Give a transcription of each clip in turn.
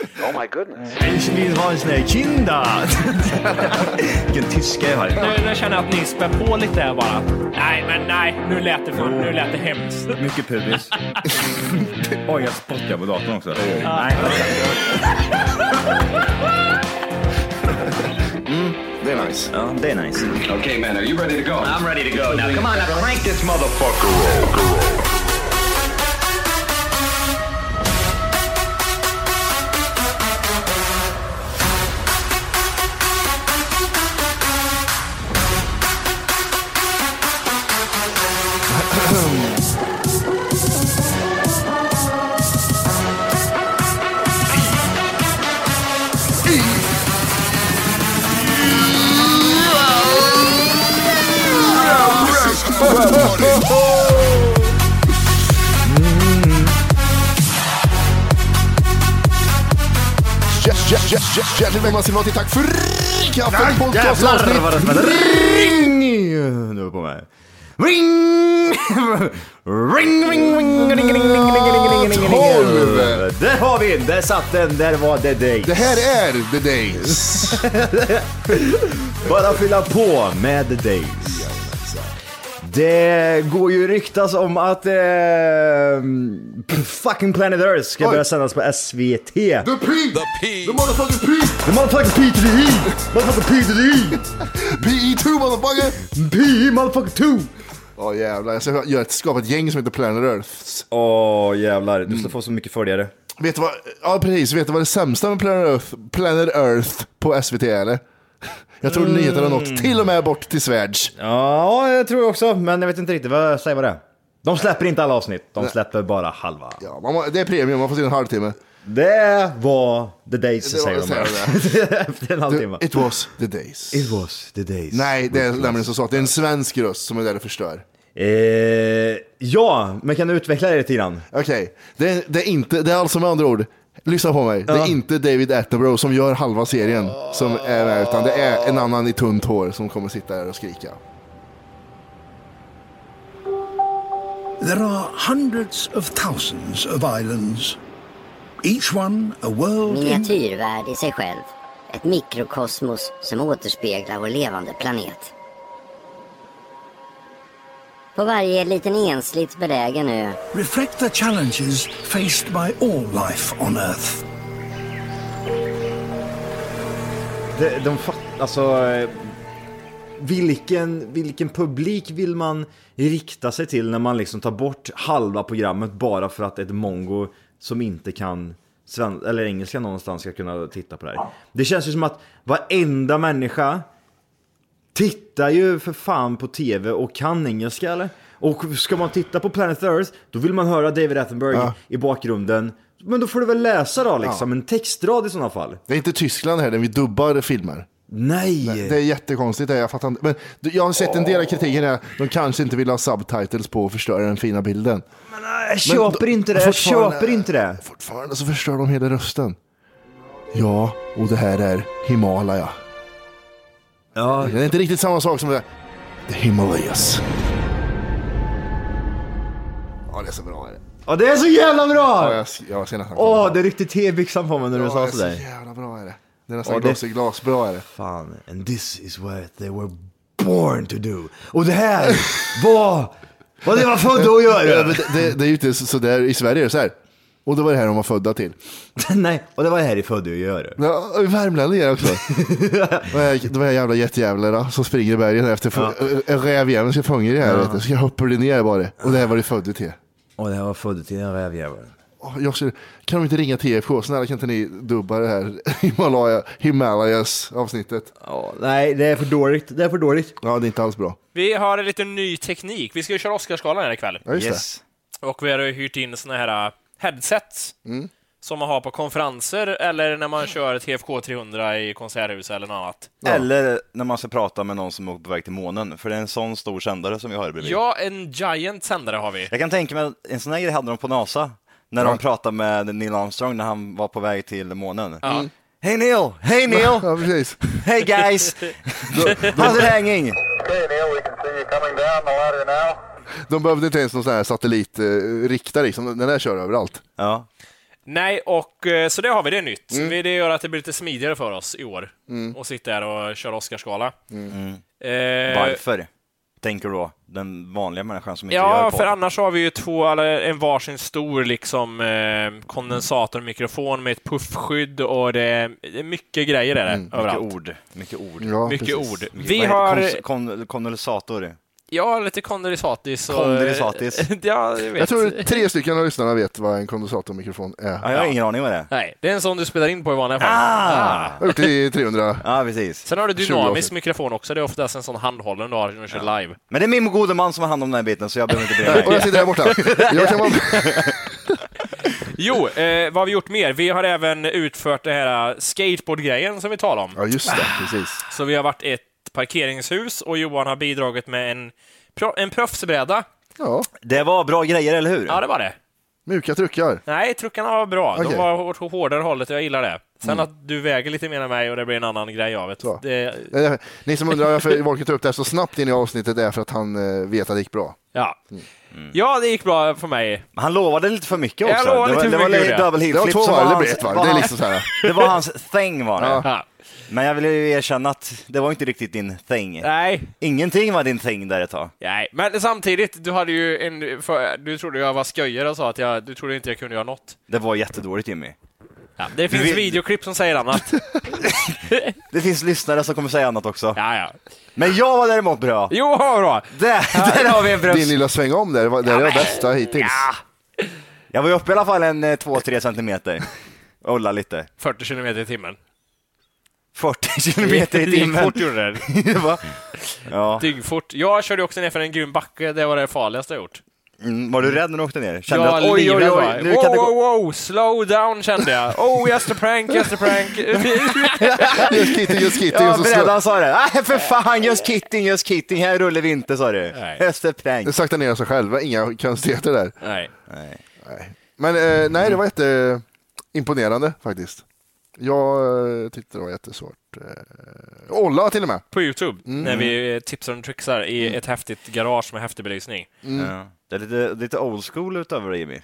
Ich vill ha en sån här kinda. Vilken tyska jag har. Nu, nu känner jag att ni spär på lite här bara. Nej, men nej, nu lät det, för, nu lät det hemskt. Mycket pubis. Oj, jag spottar på datorn också. Nej. Det är nice. Ja, det är nice. okay, man, are you ready to go? I'm ready to go now. Come on, now crank this motherfucker. Hjärtligt välkomna ska ni vara till Tack för kaffet podcast Jävlar vad det avsnitt. smäller. Ring! Nu är på med. Ring! Ring, ring, ring, ring, ring, ring, ring, ring, ring, Tolv. Där har vi den, där satt den, där var det dig. Det här är the days. Bara fylla på med the days. Det går ju ryktas om att eh, fucking Planet Earth ska Oj. börja sändas på SVT. The P. The P. The motherfucking P. The motherfucking P to the E! Motherfucking P to the E! PE2 motherfucker. P motherfucking 2! Åh jävlar, jag ska göra ett, skapa ett gäng som heter Planet Earths. Åh jävlar, du ska få så mycket följare. Vet du vad, ja precis, vet du vad det sämsta med Planet Earth, Planet Earth på SVT är eller? Jag tror nyheterna har nått till och med bort till Svärds. Ja, jag tror också, men jag vet inte riktigt. Vad, säg vad det är. De släpper inte alla avsnitt, de släpper bara halva. Ja, man, det är premium, man får se en halvtimme. Det var the days, Det var- säger de säger bara. Efter en halvtimme. It was the days. It was the days. Nej, det är nämligen så att det är en svensk röst som är där och förstör. Eh, ja, men kan du utveckla det lite grann? Okej, det, är- det är inte, det är alltså med andra ord, lyssna på mig. Det är inte David Attenborough som gör halva serien som är med, utan det är en annan i tunt hår som kommer sitta där och skrika. There are hundreds of thousands of islands, each one a world in Miniatyrvärld i sig själv. Ett mikrokosmos som återspeglar vår levande planet. På varje liten ensligt belägen ö reflect the challenges faced by all life on Earth. De, de fatt, alltså, vilken, vilken publik vill man rikta sig till när man liksom tar bort halva programmet bara för att ett mongo som inte kan sven, eller engelska någonstans ska kunna titta på det här? Det känns ju som att varenda människa tittar ju för fan på tv och kan engelska eller? Och ska man titta på Planet Earth, då vill man höra David Attenborough Ja. i bakgrunden. Men då får du väl läsa då liksom, en textrad i sådana fall. Det är inte Tyskland här där vi dubbar filmer. Nej! Nej, Det är jättekonstigt, jag fattar inte. Men jag har sett en del av kritiken här, de kanske inte vill ha subtitles på och förstöra den fina bilden. Jag köper inte det, jag köper inte det. Fortfarande så förstör de hela rösten. Ja, och det här är Himalaya. Ja, Det är inte riktigt samma sak som det The Himalayas. Ja, det är så bra. Är det. Ja, det är så jävla Ja, bra! jag, jag ser nästan Åh, det ryckte tebyxan på mig när du ja, sa det är så sådär. jävla bra är det. Det är nästan Ja, det- glas i glas. Bra är det. Fan, and this is what they were born to do. Och det här var vad det var födda att Ja, göra. men det, det, det är ju inte så, så där i Sverige är det så här. Och det var det här de var födda till. Nej, och det var det här i födda att göra. Ja, värmlänningar också. De här- De här jävla jättejävlarna som springer i bergen efter ja. rävjäveln ska fånga det här. Du. Så hoppar det ner bara. Och det här var det födda till. Och det här var födda till en rävjävel. Jag skulle, kan de inte ringa TFK? Snälla kan inte ni dubba det här Himalaya, Himalayas avsnittet? Ja, nej, det är för dåligt. Det är för dåligt. Ja, det är inte alls bra. Vi har lite ny teknik. Vi ska ju köra Oscarsgalan här ikväll. Ja, just Yes. Och vi har hyrt in såna här headsets Mm. som man har på konferenser eller när man kör TFK 300 i konserthus eller något annat. Eller när man ska prata med någon som är på väg till månen, för det är en sån stor sändare som vi har bredvid. Ja, en giant sändare har vi. Jag kan tänka mig att en sån här grej hade de på NASA, när de pratade med Neil Armstrong när han var på väg till månen. Ja. Hej Neil! Hej Neil! Ja, precis. Hej guys! How's it hanging? De behövde inte ens någon sån här satellitriktare, liksom. den där kör överallt. Ja. Nej, och eh, så det har vi, det är nytt. Mm. Vi- Det gör att det blir lite smidigare för oss i år och sitta här och köra Oscarsgala. Mm. Eh, Varför? Tänker du då? Den vanliga människan som inte gör Ja, för annars har vi ju två, eller en varsin stor liksom eh, kondensatormikrofon med ett puffskydd och det är, mycket grejer är det Mycket överallt. ord. Mycket ord. Ja, Mycket precis. ord. Mycket- Vi har, heter det? Kon- kon- kondensator. Ja, lite kondensatis. och- Kondensatis. ja, jag vet. Jag tror tre stycken av lyssnarna vet vad en kondensatormikrofon är. Ja, jag har ingen aning vad det är. Nej, det är en sån du spelar in på i vanliga fall. Ah! Jag har gjort det i 300. Ja, precis. Sen har du 20 dynamisk mikrofon också. Det är oftast en sån handhållen du har när du kör live. Men det är min gode man som har hand om den här biten, så jag behöver inte bry Och jag mig. sitter här borta. Jag kan vara... Jo, eh, vad har vi gjort mer? Vi har även utfört det här eh, skateboardgrejen som vi talade om. Ja, just det. Precis. Så vi har varit ett parkeringshus och Johan har bidragit med en, en proffsbräda. Ja, Det var bra grejer, eller hur? Ja, det var det. mjuka truckar. Nej, truckarna var bra. Okej. De var åt hårdare hållet och jag gillar det. Sen att du väger lite mer än mig och det blir en annan grej av det. Det Eh, Ni som undrar varför Volker tar upp det här så snabbt in i avsnittet är för att han eh, vet att det gick bra. ja. Ja, det gick bra för mig. Han lovade lite för mycket Jag också. lovade det var, lite det för var mycket, double heel Det var flip två som varv, det hans- blir ett varv. var Det är hans- liksom så här. Det var hans thing var det. Ja. Men jag vill ju erkänna att det var inte riktigt din thing. Nej, Ingenting var din thing där ett tag. nej, men samtidigt, du hade ju en... För, du trodde jag var sköjare och sa att jag, du trodde inte jag kunde göra något. Det var jättedåligt Jimmy. Ja, det finns vet- videoklipp som säger annat. Det finns lyssnare som kommer säga annat också. ja, ja. Men jag var däremot bra. Jo, bra. Där, där har vi en Din bröst. lilla sväng om där, det var- det är det bästa hittills. Jag var ju uppe i alla fall en 2-3 centimeter. Olla lite. 40 kilometer i timmen. 40 kilometer i timmen. fort gjorde det. Det var- ja. Dyngfort. Jag körde också ner för en grym backe, det var det farligaste jag gjort. Mm, var du rädd när du åkte ner? Kände ja, att oj, oj, oj. Nu Wow, kan det wow, gå... wow, slow down kände jag. Oh, just a prank, just a prank. Just kitting, just kitting. Ja, brädan sa det. Nej, för fan, just kitting, just kitting. Här rullar vi inte, sa du. Nej. Just a prank. sakta ner sig själva, inga konstigheter där. Nej. Nej. Men eh, nej, det var jätteimponerande faktiskt. Jag eh, tyckte det var jättesvårt. Eh, Olla till och med. På Youtube, när vi tipsar och trixar i ett häftigt garage med häftig belysning. Ja. Det är lite, lite old school utöver det, Jimmy.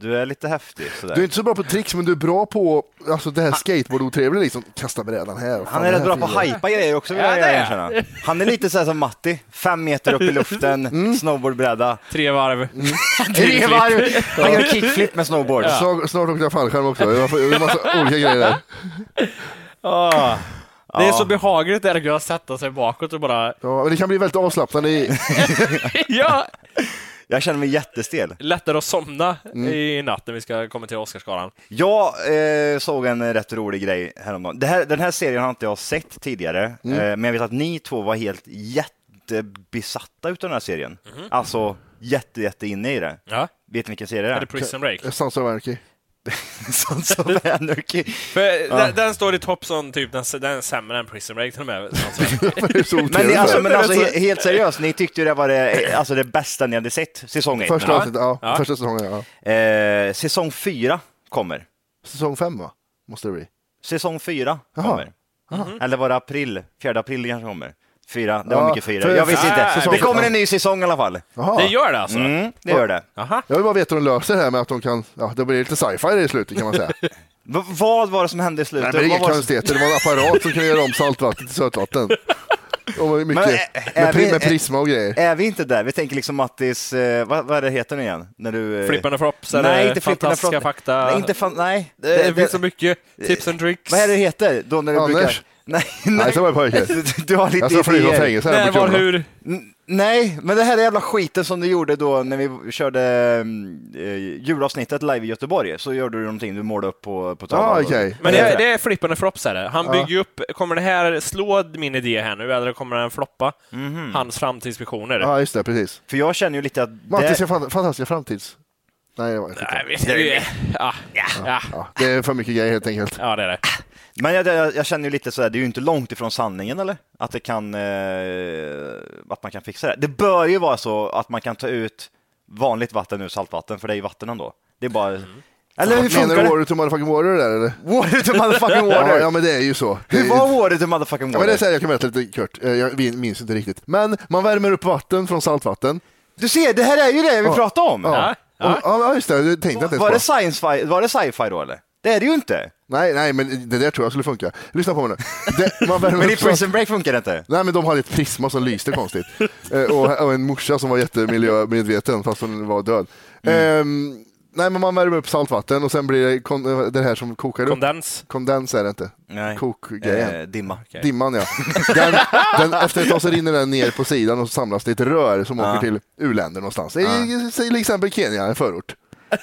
Du är lite häftig sådär. Du är inte så bra på tricks, men du är bra på alltså, det här skateboard-otrevliga, liksom. Kasta brädan här. Han är rätt bra på att hypa grejer också, vill Ja, jag erkänna. Han är lite såhär som Matti. Fem meter upp i luften, snowboardbräda. Tre varv. Tre varv! Han gör kickflip med snowboard. Snart, snart åkte jag fallskärm också. Det var var massa olika grejer där. Ah. Det är så behagligt där att kunna sätta sig bakåt och bara... Ja, men det kan bli väldigt avslappnande i... ja! Jag känner mig jättestel. Lättare att somna i natt när vi ska komma till Oscarsgalan. Jag eh, såg en rätt rolig grej häromdagen. Det här, den här serien har inte jag sett tidigare, eh, men jag vet att ni två var helt jättebesatta utav den här serien. Alltså jätte, jätte inne i det. Ja. Vet ni vilken serie det Är är? det Prison Break? Sons of Anarchy. Sons of Anarchy. För den, den står i topp som typ, den, den är sämre än Prison Break till och med. Det är så Men, ni, alltså, men alltså, he- helt seriöst, ni tyckte ju det var det, alltså det bästa ni hade sett, säsong ett. Första Ja. avsnittet, ja. Ja. Första säsongen, ja. Eh, säsong fyra kommer. Säsong fem va? Måste det bli. Säsong fyra Jaha. kommer. Eller var det april? Fjärde april kanske kommer. Fyra, det Ja, var mycket fyra. för- Jag visste för- inte. säsong- Det kommer en ny säsong i alla fall. Jaha. Det gör det alltså? Mm, det gör det. Jaha. Jag vill bara veta hur de löser det här med att de kan, ja det blir lite sci-fi i slutet kan man säga. V- vad var det som hände i Nej, slutet? men det är Vad inga var det- konstigheter, det var en apparat som kunde göra om saltvatten till sötvatten. Och mycket, Men, med, är vi- pri- med prisma och grejer. Är vi inte där? Vi tänker liksom Mattis, eh, vad, vad är det heter nu igen? När du, eh, Flippande flops Nej, eller inte flippande fantastiska flop. fakta? Nej, inte fan, nej. det, det finns så mycket tips and tricks. Vad är det det heter? Då när du Anders? brukar... Nej, Nej, så var det pojkar. Du, har lite Jag ska flyga från idéer. fängelse här Nej, på var, Kumla. hur? N- Nej, men det här är jävla skiten som du gjorde då när vi körde äh, julavsnittet live i Göteborg. Så gjorde du någonting, du målade upp på, på tavlan. okej. Men det är, det är flippande flops är det. Han bygger ju upp, kommer det här slå min idé här nu eller kommer den floppa? Mhm. Hans framtidsvisioner. Ja, just det, precis. För jag känner ju lite att... Mattis det, fan, fantastiska framtids... Nej, det var inte. Nej, vet du, ja, ja, ja, Ja, det är för mycket grejer helt enkelt. ja, det är det. Men jag, jag, jag känner ju lite sådär, det är ju inte långt ifrån sanningen eller? Att det kan... Eh, att man kan fixa det. Det bör ju vara så att man kan ta ut vanligt vatten ur saltvatten, för det är ju vatten ändå. Det är bara... Mm. Eller hur funkar Menar du det? water to motherfucking water där eller? Water to motherfucking Ja, water! ja, men det är ju så. Det Hur var water to motherfucking Ja, men det är water? så här, jag kan berätta lite kort. Eh, Jag minns inte riktigt. Men man värmer upp vatten från saltvatten. Du ser, det här är ju det vi Ja. pratar om! Ja, Ja. Och, ja just det. Det tänkte jag inte Var det ens var det sci-fi då eller? Det är det ju inte. Nej, nej, men det där tror jag skulle funka. Lyssna på mig nu. Det, man Men i Prison Break funkar det inte. Nej, men de hade ett prisma som lyste konstigt. Eh, och, och en morsa som var jättemiljömedveten fast hon var död. Ehm, nej, men man värmer upp saltvatten och sen blir det kon- det här som kokar upp. Kondens. Kondens är det inte. Nej. Kokgrejen. Eh, dimma. Dimman ja. Den, den, efter ett tag så rinner den ner på sidan och så samlas det ett rör som åker till u-länder någonstans. I, Till exempel Kenya, en förort.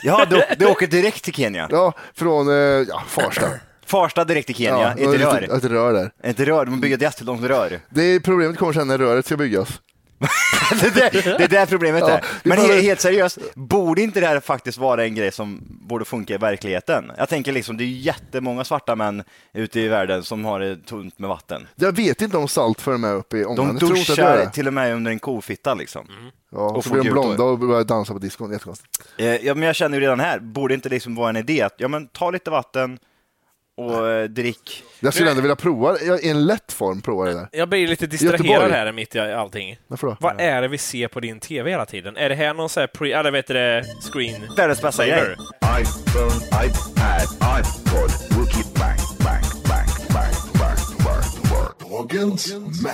Ja, det, det åker direkt till Kenya. Ja, från eh, ja, Farsta. Farsta direkt till Kenya, Ja, ett ett, rör. ett rör där. Ett rör, man bygger ett jättelångt rör. Det är problemet kommer sen när röret ska byggas. det, är där, det är där problemet Ja, är. Men behöver- helt, seriöst, borde inte det här faktiskt vara en grej som borde funka i verkligheten? Jag tänker liksom, det är ju jättemånga svarta män ute i världen som har det tunt med vatten. Jag vet inte om salt för med upp i ångan. De Jag tror inte att det är duschar det. till och med under en kofitta liksom. Ja, och så blir de blonda och börjar dansa på diskon. Jättekonstigt. Eh, ja, men jag känner ju redan här, borde inte det liksom vara en idé att ja, men ta lite vatten och eh, drick. Jag skulle ändå vilja prova, ja, i en lätt form prova det där. Jag blir lite distraherad Göteborg. här mitt i allting. Varför då? Vad är det vi ser på din TV hela tiden? Är det här någon sån här pre... Eller vet du det? Screen... Världens bästa grej. iPhone, iPad, iPod, Morgans Mac.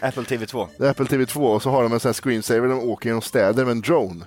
Apple TV 2. Det är Apple TV2 och så har de en sån här screensaver, de åker genom städer med en drone.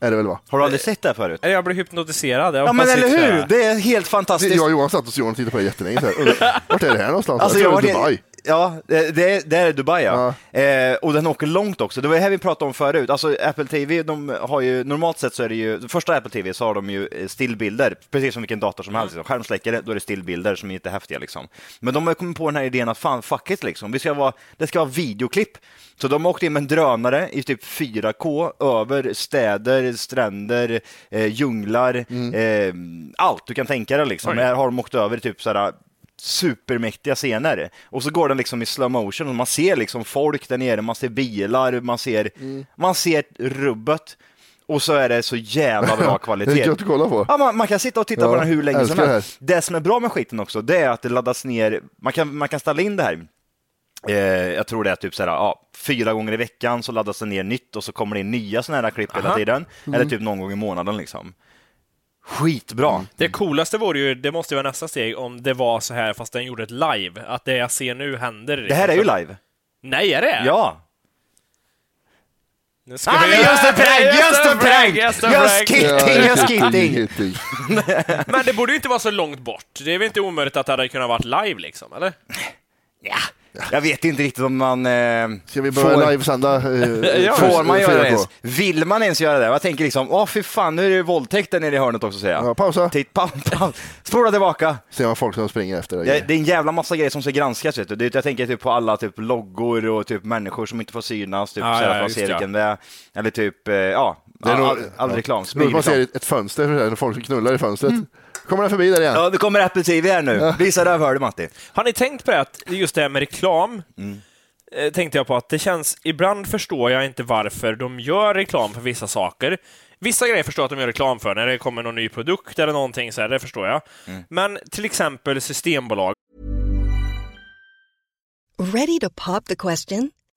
Är det väl va? Har du aldrig sett det här förut? Jag blir hypnotiserad. Jag Ja men eller hur! Det är helt fantastiskt. Jag och Johan satt och Johan tittade på det jättelänge. Så här. Undrar, Vart är det här någonstans? Alltså, jag jag tror det var- Dubai. Ja, det, det, det är Dubai ja. Eh, och den åker långt också. Det var det här vi pratade om förut. Alltså Apple TV, de har ju, normalt sett så är det ju, första Apple TV så har de ju eh, stillbilder, precis som vilken dator som helst. Liksom. Skärmsläckare, då är det stillbilder som är inte häftiga liksom. Men de har kommit på den här idén att fan, fuck it liksom. Vi ska vara, det ska vara videoklipp. Så de har åkt in med en drönare i typ 4K över städer, stränder, eh, djunglar, eh, allt du kan tänka dig liksom. Här har de åkt över i typ sådär supermäktiga scener. Och så går den liksom i slow motion och man ser liksom folk där nere, man ser bilar, man ser, man ser rubbet. Och så är det så jävla bra Det är kvalitet. gött att kolla på. Ja, man, man kan sitta och titta Ja, på den hur länge som helst. Det som är bra med skiten också, det är att det laddas ner, man kan, man kan ställa in det här. Eh, jag tror det är typ såhär, ja, fyra gånger i veckan så laddas det ner nytt och så kommer det in nya sådana här klipp hela Aha. tiden. Mm. Eller typ någon gång i månaden liksom. Skitbra! Det coolaste vore ju, det måste ju vara nästa steg, om det var så här fast den gjorde ett live. Att det jag ser nu händer. Det här är ju live. Nej, är det? Ja! Nu ska Ah, vi- men just en prank, just en prank! Just en Just kidding, just kidding! Men det borde ju inte vara så långt bort. Det är väl inte omöjligt att det hade kunnat varit live liksom, eller? Ja, jag vet inte riktigt om man... Eh, Ska vi börja får, livesända? Eh, Ja, Får man göra 4K? det ens? Vill man ens göra det? Jag tänker liksom, åh fy fan, nu är det våldtäkt där nere i hörnet också säger jag. Ja, pausa. Titt, pa, pa, spola tillbaka. Ser man folk som springer efter Ja, dig. det är en jävla massa grejer som ska granskas. Vet du. Det, jag tänker typ på alla typ loggor och typ människor som inte får synas, typ, Ja, så här, ja, för att just se det, vilken det är. Eller typ, eh, ja, Det är nog- all, all reklam. Det om man ser Smygreklam. ett fönster, när folk knullar i fönstret. Kommer den förbi där igen? Ja, det kommer Apple TV här nu. Visa rövhålet Matti. Har ni tänkt på det, att just det här med reklam? Mm. eh, Tänkte jag på att det känns, ibland förstår jag inte varför de gör reklam för vissa saker. Vissa grejer förstår jag att de gör reklam för, när det kommer någon ny produkt eller någonting så här, det förstår jag. Mm. Men till exempel Systembolag. Ready to pop the question?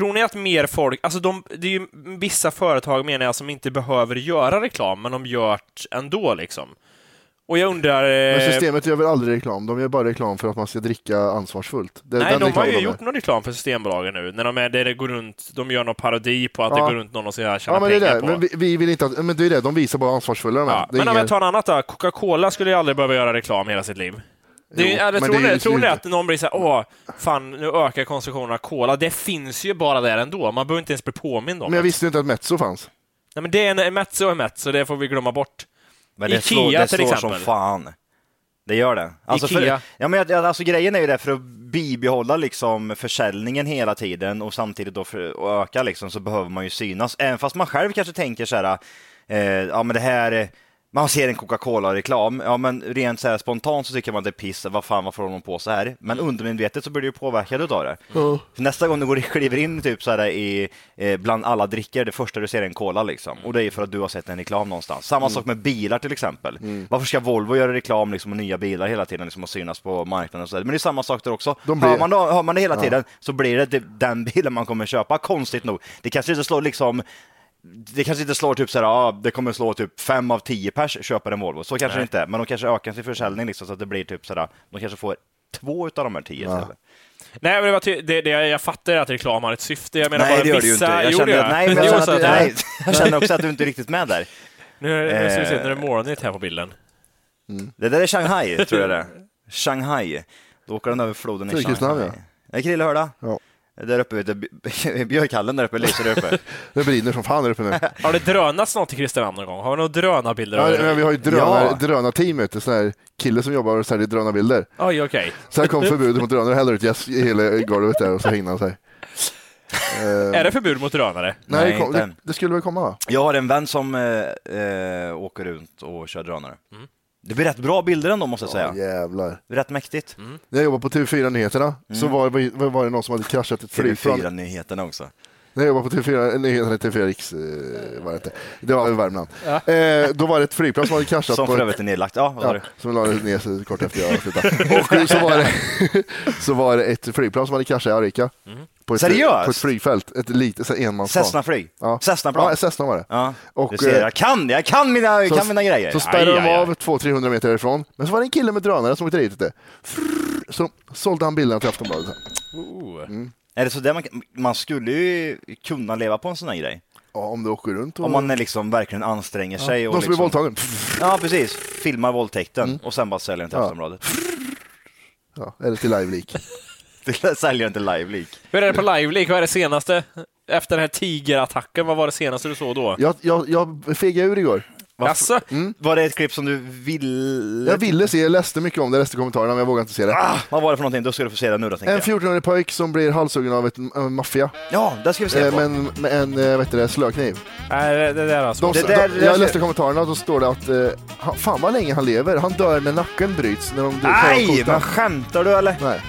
Tror ni att mer folk, alltså de, det är ju vissa företag menar jag som inte behöver göra reklam, men de gör det ändå liksom. Och jag undrar... Men eh, systemet gör väl aldrig reklam? De gör bara reklam för att man ska dricka ansvarsfullt. Det Nej, de har ju de gjort någon reklam för Systembolagen nu, när de, är, det går runt, de gör någon parodi på att Ja. det går runt någon och ska tjäna Ja, men det är pengar det. på. Men vi, vi vill inte att, men det är det, de visar bara ansvarsfulla de är. Ja, men om ingen- jag tar en annat då, Coca-Cola skulle ju aldrig behöva göra reklam hela sitt liv. Det, Jo, är- men tror det är tror ni inte- att någon blir såhär, åh, fan, nu ökar konsumtionen av cola. Det finns ju bara där ändå, man behöver inte ens bli påmind om Men jag det. visste ju inte att Mezzo fanns. Nej, men det är en Mezzo och Mezzo, det får vi glömma bort. Men det Ikea slår, det till slår exempel. som fan. Det gör det. Alltså, Ikea. För, ja, men, alltså, grejen är ju det för att bibehålla liksom, försäljningen hela tiden och samtidigt då för att öka liksom, så behöver man ju synas. Även fast man själv kanske tänker så här, eh, ja men det här, man ser en Coca-Cola-reklam, ja men rent så här spontant så tycker man det är piss, vad fan varför håller de på så här? Men undermedvetet så blir du ju påverkad utav det. För nästa gång du går kliver in typ så här i, eh, bland alla drickor, det första du ser är en cola liksom. Och det är ju för att du har sett en reklam någonstans. Samma Mm. sak med bilar till exempel. Varför ska Volvo göra reklam liksom, och nya bilar hela tiden liksom, och synas på marknaden och så där? Men det är samma sak där också. De blir- hör, man då, hör man det hela Ja. tiden så blir det det- den bilen man kommer köpa, konstigt nog. Det kanske inte slår liksom det kanske inte slår typ så här, ja, det kommer slå typ fem av tio pers köper en Volvo. Så kanske det Nej. inte är, men de kanske ökar sin försäljning liksom, så att det blir typ så här, de kanske får två utav de här tio Ja. istället. Nej, men det det, det, jag fattar att reklam har ett syfte. Jag menar Nej, bara det gör du ju vissa... inte. Jag känner, det att, nej, jag, känner att, nej, jag känner också att du inte är riktigt med där. Nu, nu ska vi se, Eh. nu är det molnigt här på bilden. Det där är Shanghai, tror jag det är. Shanghai. Då åker den över floden i Shanghai. ja. Nej, Krille, hör du? Ja. Där uppe, vet du, björkallen där uppe lyser där uppe. Det brinner som fan där uppe nu. Har det drönats något i Kristinehamn någon gång? Har vi några drönarbilder? Ja, det? vi har ju drönar, Ja. drönarteam, vet du, sån här kille som jobbar och säljer drönarbilder. Oj, okej. Sen kom förbudet mot drönare, häller ut gäss i hela golvet där och så hängde han sig. Eh, Är det förbud mot drönare? Nej, Nej, det, det, det skulle väl komma va? Jag har en vän som eh, eh, åker runt och kör drönare. Mm. Det blir rätt bra bilder ändå måste jag säga. Jävlar. Rätt mäktigt. Mm. När jag jobbade på TV4 Nyheterna så var, var, var det någon som hade kraschat ett flygplan. TV4-nyheterna också. När jag jobbade på TV4, Nyheterna, TV4 Riks, eh, var det inte. Det var i Värmland. Eh, då var det ett flygplan som hade kraschat. Som på för övrigt är nedlagt. Ja, vad Ja, du? som la ner kort efter jag slutade. Och så var, det, så var det ett flygplan som hade kraschat i Arica. På ett, Seriöst? På ett flygfält, ett litet så enmansplan. Cessna-flyg? Ja. Cessna-plan? Ja, Cessna var det. Ja, Och, du ser, eh, jag kan, jag kan mina, jag kan mina grejer. Så spärrade de av 200-300 meter därifrån. Men så var det en kille med drönare som åkte dit lite. Så sålde han bilderna till Aftonbladet. Mm. Är det så där man, man skulle ju kunna leva på en sån här grej. Ja, om du åker runt och... Om man är liksom verkligen anstränger sig. och De som blir liksom, våldtagen. Ja, precis. Filmar våldtäkten och sen bara säljer den till Ja. Aftonbladet. Ja, eller till Live-lik. säljer den till Live-Leak. Hur är det på Liveleak? Vad är det senaste? Efter den här tigerattacken, vad var det senaste du såg då? Jag, jag, jag fegade ur igår. Jaså? Var det ett klipp som du ville... Jag ville se, jag läste mycket om det, läste kommentarerna, men jag vågade inte se det. Ah, vad var det för någonting? Då ska du få se det nu då, En jag. 14-årig pojk som blir halshuggen av ett, en maffia Ja, där ska vi se eh, på. med en, eh, vet du det, slökniv. Nej, det, det där alltså. De, Det där- de, det där- jag läste kommentarerna och då står det att eh, han, fan vad länge han lever. Han dör när nacken bryts. När de, Nej, men skämtar du eller? Nej.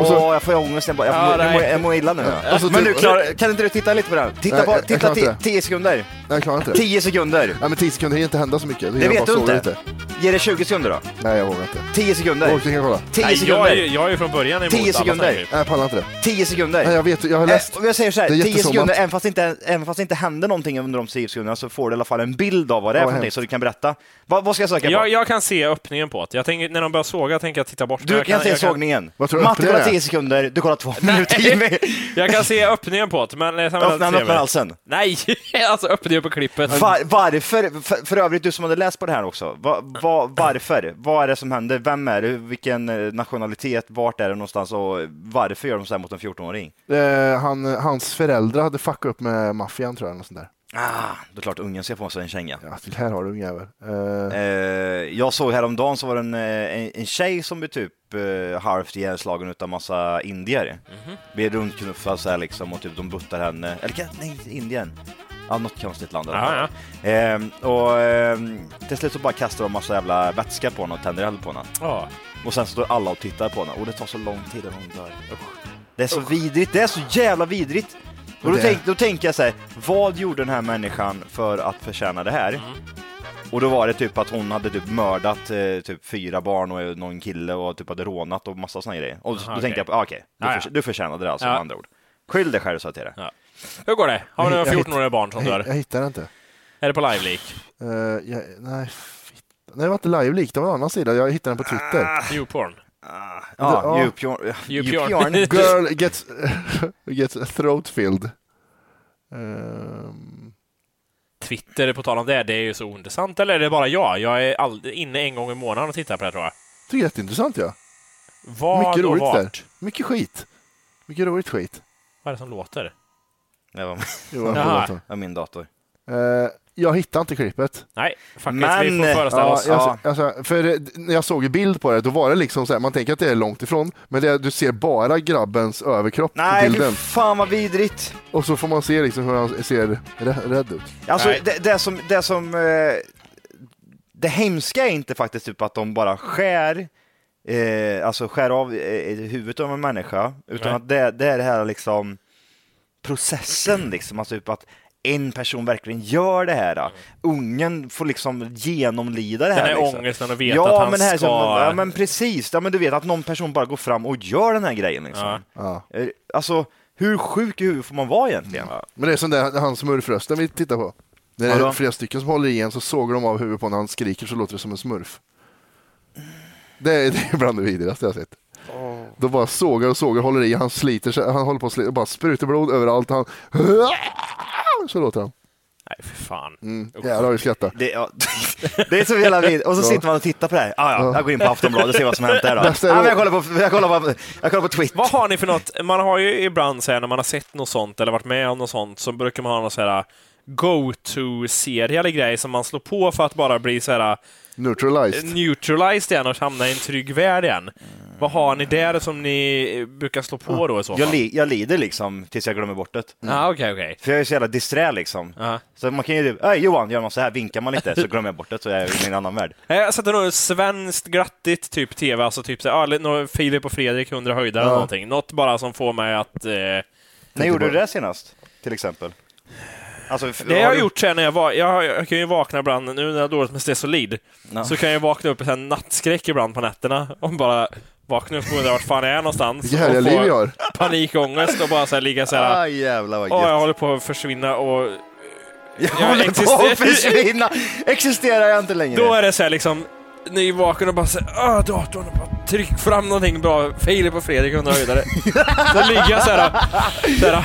Och så- Åh, jag får ångest. Jag, bara, jag, Ja, jag, mår, nej. jag mår illa nu. Och så Men typ- du, klar, kan inte du titta lite på den? Titta Nej, på, titta klarar ti- inte. 10 sekunder. Nej, jag klarar inte det. 10 sekunder. Ja, men 10 sekunder hinner inte hända så mycket. Det Jag vet du inte. Ge det 20 sekunder då. Nej, jag vågar inte. 10 Jag sekunder. inte kolla. 10 Nej, jag, är, sekunder. ju- jag är ju från början emot 10 alla sekunder. såna här grejer. Nej, jag pallar inte det. 10 sekunder. Nej, jag vet, jag har läst. Eh, och jag säger så här, Det är 10 jättesommat. sekunder, även fast, inte, även fast det inte händer någonting under de 10 sekunderna så får du i alla fall en bild av vad det är Ja, för vad någonting hemskt. så du kan berätta. Vad, vad ska jag söka på? Jag, jag kan se öppningen på det. Jag tänker, när de börjar såga tänker jag titta bort. du jag kan, se jag sågningen. Vad tror du Matte kollar är? 10 sekunder, du kollar 2 minuter. Jag kan se öppningen på det, men... Öppna Öppna den öppna halsen. Nej, alltså öppningen på klippet. Var, varför, för, för övrigt du som hade läst på det här också, va, va, varför? Vad är det som händer? Vem är det? Vilken eh, nationalitet? Vart är det någonstans? Och varför gör de så här mot en 14-åring? Eh, han, hans föräldrar hade fuckat upp med maffian tror jag. Något sånt där. Ah, det är klart ungen ska få sig en känga. Ja, det här har du ungjävel. Eh, Eh, jag såg häromdagen så var det en, eh, en, en tjej som blev typ eh, halvt ihjälslagen utav massa indier. Mhm. Blev runtknuffad så här liksom och typ de buttar henne, eller nej Indien. Ja, något konstigt land. fall. Ja, Ehm, och ehm, till slut så bara kastar de massa jävla vätska på henne och tänder eld på henne. Ja. Och sen står alla och tittar på henne och det tar så lång tid innan hon dör. Usch. Det är så vidrigt, det är så jävla vidrigt. Och då, det- tänk, då tänker jag så här, vad gjorde den här människan för att förtjäna det här? Mm. Och då var det typ att hon hade typ mördat eh, typ fyra barn och någon kille och typ hade rånat och massa såna grejer. Och då Aha, tänkte jag, ah, okej, du, Ja, ja. förtjänade det alltså Ja. med andra ord. Skyll dig själv sa jag till dig. Ja. Hur går det? Har vi några Jag hitt- 14-åriga barn som dör? jag hittar det inte. Är det på live-leak? Eh, jag, nej, fitt. nej, det var inte live leak, det var en annan sida. Jag hittade den på Twitter. Youporn? Ja, Ja. djupjorn. Djupjorn. Girl gets, gets throat filled. Ehm, Twitter, på tal om det, det är ju så ointressant. Eller är det bara jag? Jag är all, inne en gång i månaden och tittar på det tror jag. det är jätteintressant ja. Vad Mycket och roligt vart? där. Mycket skit. Mycket roligt skit. Vad är det som låter? Det var, datorn. var min dator. Eh, jag hittar inte klippet. Nej, fuck it, Men, vi får föreställa Ja, oss. jag, alltså, för när jag såg en bild på det, då var det liksom så här, man tänker att det är långt ifrån, men det, du ser bara grabbens överkropp Nej, på bilden. fan vad vidrigt. Och så får man se liksom hur han ser rä- rädd ut. Alltså Nej. det, det som, det som, eh, det hemska är inte faktiskt typ att de bara skär, eh, alltså skär av eh, huvudet av en människa, utan Nej. att det, det är det här liksom processen liksom, alltså typ att en person verkligen gör det här. Ungen får liksom genomlida det Den här. här liksom. ångesten och veta ja, att han men här, ska... Ja, men precis. Ja, men du vet att någon person bara går fram och gör den här grejen. Liksom. Ja. Ja. Eh, Alltså, hur sjuk i huvudet får man vara egentligen? Men det är som det, han smurfrösten vi tittar på. När det är flera stycken som håller i en så sågar de av huvudet på när han skriker så låter det som en smurf. Det är, det är bland det vidrigaste jag har sett. De bara sågar och sågar, håller i, han sliter sig, han håller på att slita, bara sprutar blod överallt. Han... Så låter han. Nej, för fan. Mm. Jävlar vad vi skrattar. Det, ja, det är så jävla vid. Och så Ja. sitter man och tittar på det här. Ah, ja, jag går in på Aftonbladet och ser vad som hänt där då. Ah, då- men jag, kollar på, jag, kollar på, jag kollar på Twitter. Vad har ni för något? Man har ju ibland så här, när man har sett något sånt eller varit med om något sånt så brukar man ha någon så här go-to-serie eller grej som man slår på för att bara bli så här Neutralized. neutralized igen och hamna i en trygg värld igen. Vad har ni där som ni brukar slå på då i så fall? Jag, li, jag lider liksom tills jag glömmer bort det. Ja, okej, okej. För jag är så jävla disträ liksom. Ja. Så man kan ju typ, "Ey, Johan, gör man så här, vinkar man lite så glömmer jag bort det så är jag i en annan värld. Jag sätter nog svenskt grattigt typ TV, alltså typ så här, ja, nå- Filip och Fredrik 100 höjder eller Ja. någonting. Något bara som får mig att... Eh, När gjorde du det senast? Till exempel? Alltså, f- det har jag har du- gjort sen när jag var, jag, jag kan ju vakna ibland, nu när jag har dåligt med Stesolid, Ja. så kan jag vakna upp i en nattskräck ibland på nätterna och bara vakna upp och undra vart fan jag är någonstans. Vilka härliga och liv vi har. panikångest och bara så här ligga så här, Ah, jävlar vad åh jag gött. håller på att försvinna och... Jag jag håller på att försvinna! Existerar jag inte längre? Då är det så här liksom, nyvaken och bara så här, ah datorn, och bara tryck fram någonting bra, Filip och Fredrik 100 höjdare. så ligger jag så här, så här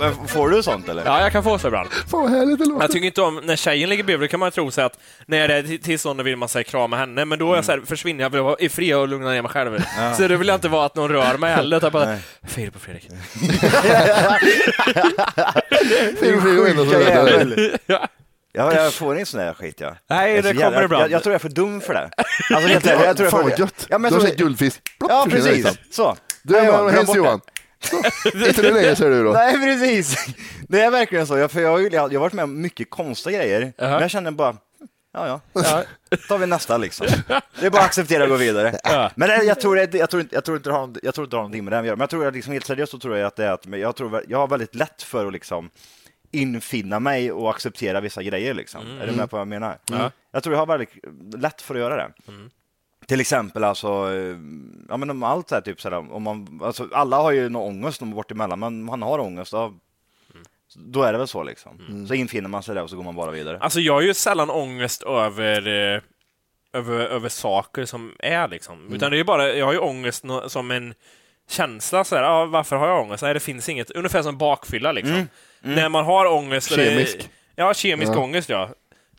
Men får du sånt eller? Ja, jag kan få så ibland. Fan vad härligt det låter. Jag tycker inte om, när tjejen ligger bredvid, då kan man tro sig att när det är till- tillstånd vill man säga krama henne, men då är jag så här, försvinner jag, vill vara i fred och lugna ner mig själv. Så då vill jag inte vara att någon rör mig heller, utan bara, Filip och Fredrik. Filip jävel. Ja. Ja, jag får inte sån där skit ja. Nej, Jag det kommer jävla- ibland. Jag, jag tror jag är för dum för det. Alltså, helt ärligt, jag tror jag Fan vad gött. Ja, men du har så- sett guldfisk. Plopp, Ja, precis. liksom. Så. Du, Nej, hälsa. Johan. Inte du längre säger du då. Nej, precis. Det är verkligen så. Jag, för jag, har ju- jag har varit med om mycket konstiga grejer, men jag känner bara, Ja, ja. tar vi nästa liksom. Det är bara att acceptera och gå vidare. Men det, jag tror, det, jag tror inte, jag tror inte det har, jag tror inte det har någonting med det att göra. Men jag tror att liksom, helt seriöst så tror jag att det är att jag tror jag har väldigt lätt för att liksom infinna mig och acceptera vissa grejer liksom. Mm. Är du med på vad jag menar? Ja. Jag tror jag har väldigt lätt för att göra det. Mm. Till exempel alltså, ja men om allt så här, typ så här, om man, alltså alla har ju någon ångest någon bort emellan, men man har ångest, då, då är det väl så liksom. Så infinner man sig där och så går man bara vidare. Alltså jag har ju sällan ångest över, eh, över, över saker som är liksom. Mm. Utan det är bara, jag har ju ångest nå- som en känsla så här, ah, varför har jag ångest? Nej, det finns inget. Ungefär som bakfylla liksom. Mm. När man har ångest. och det- Kemisk. Ja, kemisk Ja. ångest ja.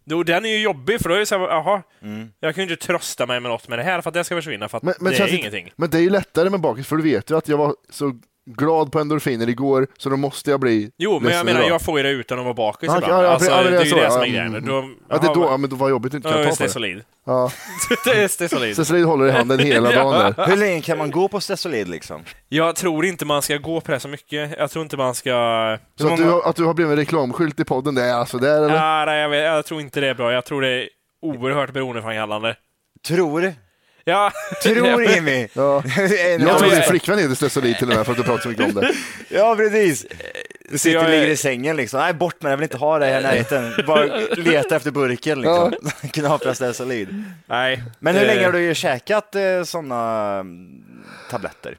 Då, den är ju jobbig för då är det så här, jaha, Mm. jag kan ju inte trösta mig med något med det här för att det ska försvinna för att Men, men, det är inte- ingenting. men det är ju lättare med bakis, för du vet ju att jag var så glad på endorfiner igår, så då måste jag bli Jo, men jag menar, idag. jag får ju det utan att vara bakis Ja, ibland. ja, ja, alltså, ja, men det är ju det ja, som är grejen. mm. Då, Ja, det är då, ja, men då var jobbigt inte Ja, kunna ta på det, det. solid. Ja. det är Stesolid. Cecilin håller i handen hela dagen där. Hur länge kan man gå på Stesolid liksom? Jag tror inte man ska gå på det så mycket. Jag tror inte man ska... Så att du, har- att du har blivit en reklamskylt i podden, det är alltså där eller? Ja, nej, jag, vet, jag tror inte det är bra. Jag tror det är oerhört beroendeframkallande. Tror? Ja. Tror Jimmy? Ja. Jag tror din flickvän heter Stesolid till och med för att du pratar så mycket om det. Ja, precis. Du sitter jag och är- ligger i sängen liksom. Nej, bort med det, jag vill inte ha det här i närheten. Bara leta efter burken liksom. Knapra Stesolid. Nej. Men hur länge har du käkat eh, sådana tabletter?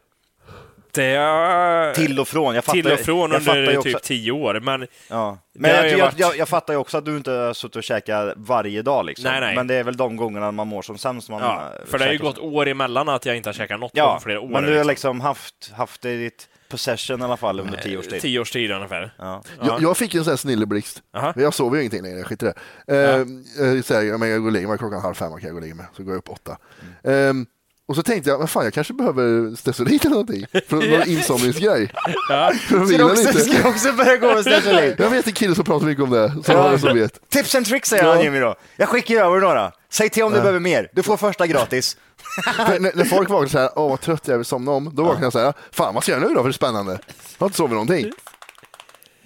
Det är... Till och från. Jag fattar, Till och från under också, typ tio år, men... Ja. Men jag, jag, varit- jag, jag fattar ju också att du inte har suttit och käkat varje dag liksom. Nej, nej. Men det är väl de gångerna man mår som sämst man Ja, eh, för det har ju gått år emellan att jag inte har käkat något Ja, på flera år. men du har liksom haft, haft det i ditt possession i alla fall under tio års tid. Tio års tid ungefär. Ja. Jag, jag fick en sån här snilleblixt. Aha. Jag sover ju ingenting längre, skit i det. Eh, eh, så här, jag, men jag går och lägger mig klockan halv fem, kan jag gå och lägga mig. Så går jag upp åtta. Mm. Eh, och så tänkte jag, men fan jag kanske behöver Stesolid eller någonting. För någon insomningsgrej. Ja. För Ska du också, lite. ska du också börja gå med Stesolid? Jag vet en kille som pratar mycket om det, som, Ja. som vet. Tips and tricks säger Ja. han Jimmy då. Jag skickar över några. Säg till om du behöver mer. Du får första gratis. För när, när folk vaknar så här, åh vad trött jag är, vill somna om. Då vaknar jag så här, fan vad ska jag göra nu då för det är spännande? Jag har inte sovit någonting.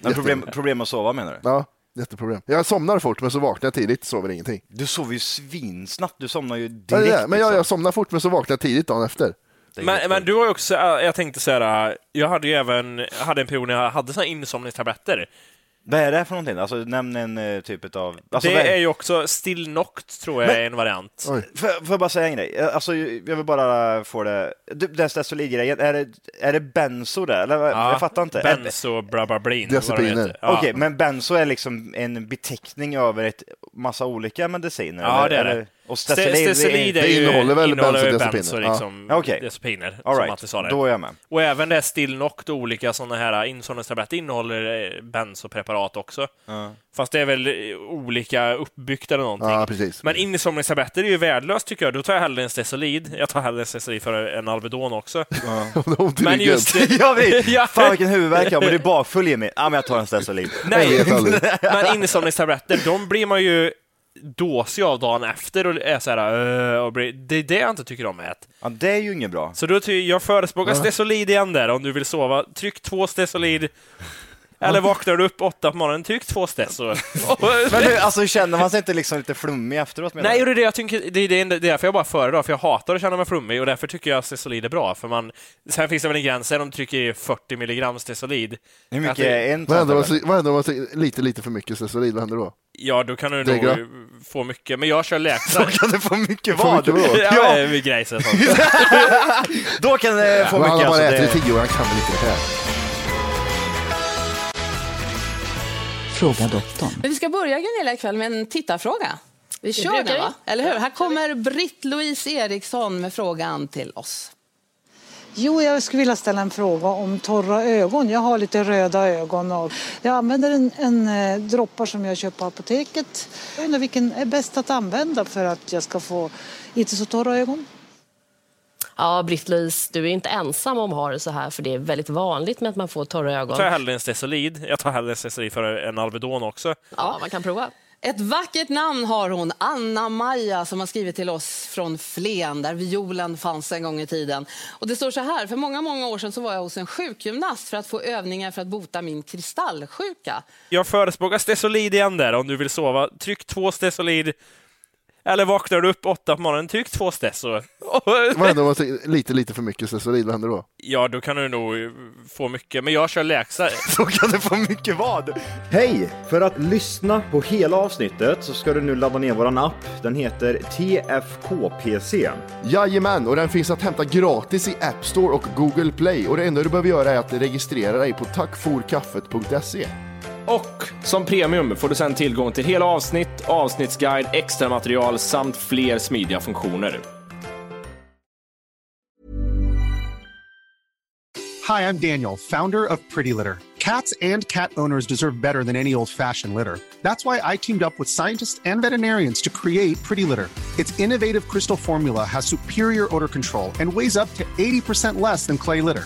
Men problem, problem att sova menar du? Ja, jätteproblem. Jag somnar fort men så vaknar jag tidigt, sover ingenting. Du sover ju svinsnabbt. Du somnar ju Ja, direkt. det. Men jag, liksom. jag somnar fort men så vaknar jag tidigt dagen efter. Men, men du har ju också, äh, jag tänkte så här, jag hade ju även, jag hade en period när jag hade såna insomningstabletter. Vad är det för någonting? Alltså, nämn en uh, typ av... Alltså, det vad är ju också Still Noct, tror jag är en variant. Oj. Får, får jag bara säga en grej? Eh, Alltså, jag vill bara få det... Du, Den Stesolid-grejen, är det, är det benzo där? Eller, vad- Ja, jag fattar inte. Benzo, brabablin, vad det Diazepiner. heter. Okej, Ja. men benzo är liksom en beteckning över ett massa olika mediciner? Ja, eller, det är det. Och Ste- Stesolid, Stesolid det är det ju, innehåller väl benzodiazepiner, benzodiazepiner, ja. liksom, All som right, det. då är jag med. Och även det Still Noct och olika sådana här insomningstabletter innehåller eh, benzopreparat också. Fast det är väl eh, olika uppbyggt eller någonting. Ja, precis. Men insomningstabletter är ju värdelöst tycker jag. Då tar jag hellre en Stesolid. Jag tar hellre en Stesolid för en Alvedon också. Det i Men just det, Jag vet! Ja. Fan vilken huvudvärk jag har, men du är bakfull Jimmy. Ja, men jag tar en Stesolid. Nej, men insomningstabletter, de blir man ju dåsig av dagen efter och är så här, "Åh", och blir, det är det jag inte tycker om med det. Ja, det är ju inget bra. Så då ty- jag förespråkar Stesolid igen där om du vill sova. Tryck två Stesolid. Eller vaknar du upp åtta på morgonen, tryck två Stes. och- Men nu, alltså känner man sig inte liksom lite flummig efteråt? menar Nej, det är det jag tycker, det är det- är därför jag bara föredrar, för jag hatar att känna mig flummig och därför tycker jag att Stesolid är bra. För man, sen finns det väl en gräns där de trycker i 40 milligram Stesolid. Hur mycket Att det- är en Vad händer om man- lite, lite för mycket Stesolid? Vad händer då? Ja, då kan du Det är nog få mycket, men jag kör lägsta. Då kan du få mycket vad? mycket? Ja, Ja. ja. grejs och sånt. Då kan du få Men mycket. han har bara Alltså, ätit i tio år, han kan väl inte det här? Fråga doktorn. Men vi ska börja Gunilla ikväll med en tittarfråga. Vi kör den va? Eller hur? Här kommer Britt-Louise Eriksson med frågan till oss. Jo, jag skulle vilja ställa en fråga om torra ögon. Jag har lite röda ögon och jag använder en, en eh, droppar som jag köper på apoteket. Jag undrar vilken är bäst att använda för att jag ska få inte så torra ögon? Ja, Britt-Louise, du är inte ensam om att ha det så här, för det är väldigt vanligt med att man får torra ögon. tar jag hellre en Stesolid. Jag tar hellre en Stesolid för en Alvedon också. Ja, man kan prova. Ett vackert namn har hon, Anna-Maja, som har skrivit till oss från Flen, där violen fanns en gång i tiden. Och det står så här, för många, många år sedan så var jag hos en sjukgymnast för att få övningar för att bota min kristallsjuka. Jag förespråkar Stesolid igen där om du vill sova. Tryck två Stesolid. Eller vaknar du upp åtta på morgonen, tyck två stess och... Vad händer om man lite, lite för mycket stearin? Vad händer då? Ja, då kan du nog få mycket, men jag kör läxa. Då kan du få mycket vad? Hej! För att lyssna på hela avsnittet så ska du nu ladda ner våran app. Den heter TFKPC. Jajamän, och den finns att hämta gratis i App Store och Google Play. Och det enda du behöver göra är att registrera dig på tackforkaffet.se. Och som premium får du sedan tillgång till hela avsnitt, avsnittsguide, extra material samt fler smidiga funktioner. Hi, I'm Daniel, founder of Pretty Litter. Cats and cat owners deserve better than any old-fashioned litter. That's why I teamed up with scientists and veterinarians to create Pretty Litter. Its innovative crystal formula has superior odor control and weighs up to 80% less than clay litter.